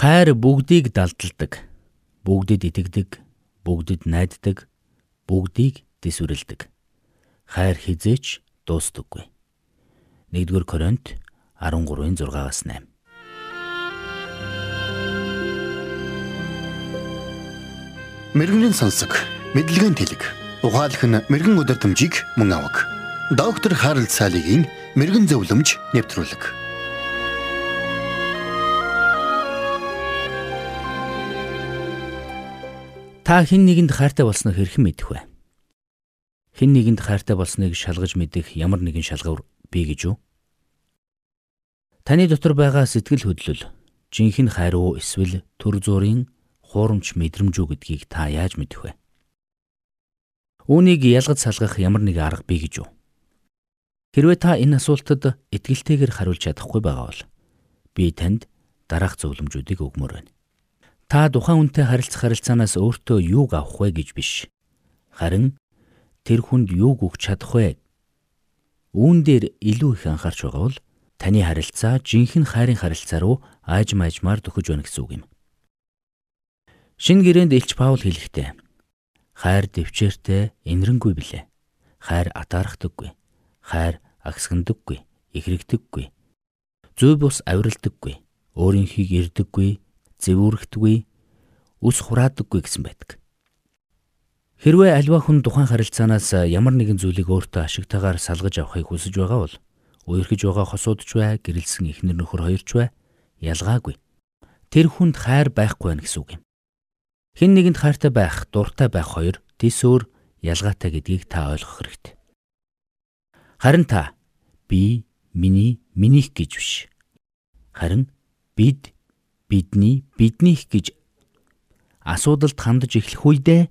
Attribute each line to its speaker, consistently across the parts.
Speaker 1: Хайр бүгдийг далдалдаг. Бүгдэд итгэдэг, бүгдэд найддаг, бүгдийг дэсвэрлэдэг. Хайр хизээч дуустдаггүй. 1-р Коринт 13-ын 6-аас 8.
Speaker 2: Мэргэний сонсог, мэдлэгийн тэлэг. Ухаалх нь мэрэгэн өдөртөмжийг мөн авах. Доктор Харалт цаалогийн мэрэгэн зөвлөмж нэвтрүүлэг.
Speaker 1: Та хэн нэгэнд хайртай болсноо хэрхэн мэдэх вэ? Хэн нэгэнд хайртай болсныг шалгаж мэдэх ямар нэгэн шалгуур бий гэж юу? Таны дотор байгаа сэтгэл хөдлөл жинхэнэ хайр уу эсвэл төр зүрийн хуурамч мэдрэмж үү гэдгийг та яаж мэдэх вэ? Үүнийг ялгаж салгах ямар нэг арга бий гэж юу? Хэрвээ та энэ асуултад итгэлтэйгээр хариулж чадахгүй байгаа бол би танд дараах зөвлөмжүүдийг өгмөр байна. Та тухайн хүнтэй харилцах харилцаанаас өөртөө юуг авах вэ гэж биш. Харин тэр хүнд юуг өгч чадах вэ? Үүн дээр илүү их анхаарч байгаа бол таны харилцаа жинхэнэ хайрын харилцаа руу ааж маажмаар төхөж байна гэсэн үг юм. Шинэ гэрээнд Илч Паул хэлэхдээ хайр дэвчээртэй инрэнгүй билээ. Хайр атаархдаггүй. Хайр агсгандаггүй, ихрэгдэггүй. Зүй бус авиралдаггүй, өөрийнхийг ирдэггүй, зэвүүрэгдэггүй, үс хураадаггүй гэсэн байдаг. Хэрвээ альва хүн тухайн харилцаанаас ямар нэгэн зүйлийг өөртөө ашигтайгаар салгаж авахыг хүсэж байгаа бол үерхэж байгаа хосуудч бай, гэрэлсэн ихнэр нөхөр хоёрч бай ялгаагүй. Тэр хүнд хайр байхгүй байх гэсэн үг юм. Хэн нэгэнд хайртай байх, дуртай байх хоёр тийсөөр ялгаатай гэдгийг та ойлгох хэрэгтэй. Харин та би, миний, минийх гэж биш. Харин бид, бидний, биднийх гэж асуудалд хандаж эхлэх үедээ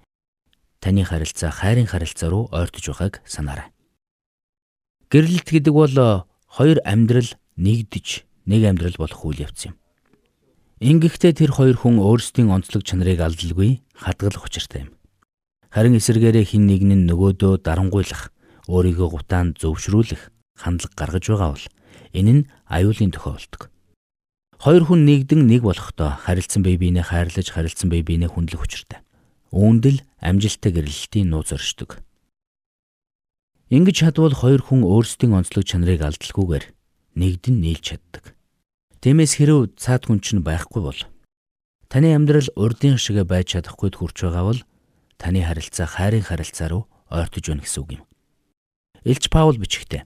Speaker 1: таны харилцаа хайрын харилцаа руу ойртож байгааг санаарай. Гэрлэлт гэдэг бол хоёр амьдрал нэгдэж нэг амьдрал болох үйл явц юм. Ингэхдээ тэр хоёр хүн өөрсдийн онцлог чанарыг алдалгүй хадгалах учиртай юм. Харин эсэргээрээ хин нэг нь нөгөөдөө дарангуйлах, өөрийгөө гутаанд зөвшрүүлэх хандлага гаргаж байгаа бол энэ нь аюулын төхөө болдог. Хоёр хүн нэгдэн нэг болохдоо харилцан бие биенээ хайрлаж, харилцан бие биенээ хүндлэх учиртай. Үүндэл амжилттай гэрлэлтийн нууц оршдог. Ингэж чадвал хоёр хүн өөрсдийн онцлог чанарыг алдалгүйгээр нэгдэн нийлж чаддаг. Тиймээс хэрв цаад хүн чинь байхгүй бол таны амьдрал урдын шиг байж чадахгүйд хүрч байгаа бол таны харилцаа хайрын харилцаа руу ойртож байна гэсэн үг юм. Илч Паул бичгтээ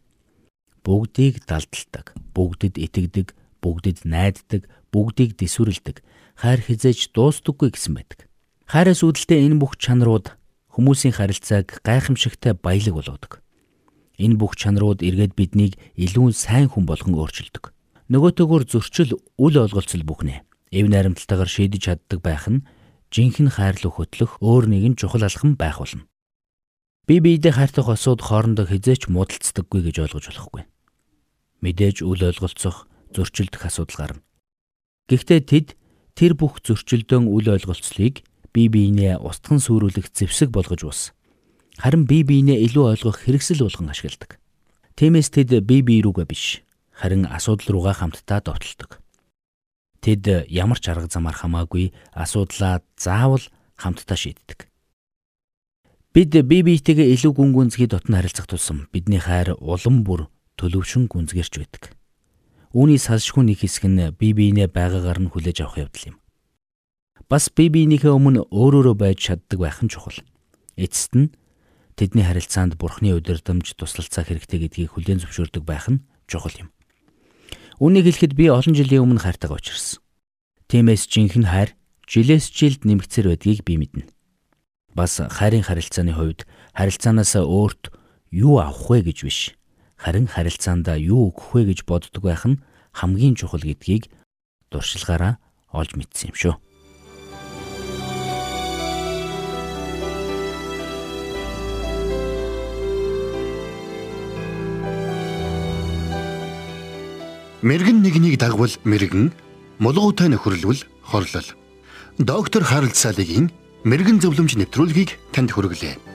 Speaker 1: бүгдийг далдалдаг, бүгдэд итгэдэг, бүгдэд найддаг, бүгдийг дэсвэрлэдэг, хайр хизээж дуустдаггүй гэсэн байдаг. Хайраас үүдэлтэй энэ бүх чанарууд хүмүүсийн харилцааг гайхамшигтай баялаг болгодог. Энэ бүх чанарууд эргээд биднийг илүү сайн хүн болгон өөрчилдөг нөгөөтөөгөр зөрчил үл ойлголцол бүхнэ. Эв найрамдалтайгаар шийдэж чаддаг байх нь жинхэнэ хайрлах хөтлөх өөр нэгэн чухал алхам байх болно. Би биедээ хайртай хосууд хоорондоо хизээч муудалцдаггүй гэж ойлгож болохгүй. Мэдээж үл ойлголцох, зөрчилдөх асуудал гарна. Гэхдээ тэд тэр бүх зөрчилдөөн үл ойлголцлыг бие биенээ устган сүрүүлэх зэвсэг болгож ус. Харин бие биенээ илүү ойлгох хэрэгсэл болгон ашигладаг. Тиймээс тэд бие бие рүүгээ биш, харин асуудал руугаа хамтдаа довтолдог. Тэд ямар ч арга замаар хамаагүй асуудлаа заавал хамтдаа шийддэг. Бид бие биетэйгээ илүү гүн гүнзгий дотн харилцах тусам бидний хайр улам бүр төлөвшин гүнзгэрч байдаг. Үүний салшгүй нэг хэсэг нь бие биенээ байгаагаар нь хүлээж авах явдал юм. Бас бие биенийхээ өмнө өөрөөрөө байж чаддаг байх нь чухал. Эцэст нь тэдний харилцаанд бурхны удирдамж туслалцаа хэрэгтэй гэдгийг хүлээн зөвшөөрдөг байх нь чухал юм. Үүнийг хэлэхэд би олон жилийн өмнө хайртайгаа учирсан. Тиймээс жинхэнэ хайр жилээс жилд нэмэгцэр байдгийг би мэднэ. Бас хайрын харилцааны хувьд харилцаанаас өөрт юу авах вэ гэж биш. Харин харилцаандаа юу өгөх вэ гэж боддог байх нь хамгийн чухал гэдгийг дуршилгаараа олж мэдсэн юм шүү.
Speaker 2: Мэргэн нэгнийг дагвал мэргэн, мулгуутай нөхөрлөвл хорлол. Доктор Харалт Салигийн мэрэгэн зөвлөмж нэвтрүүлгийг танд хүргэлээ.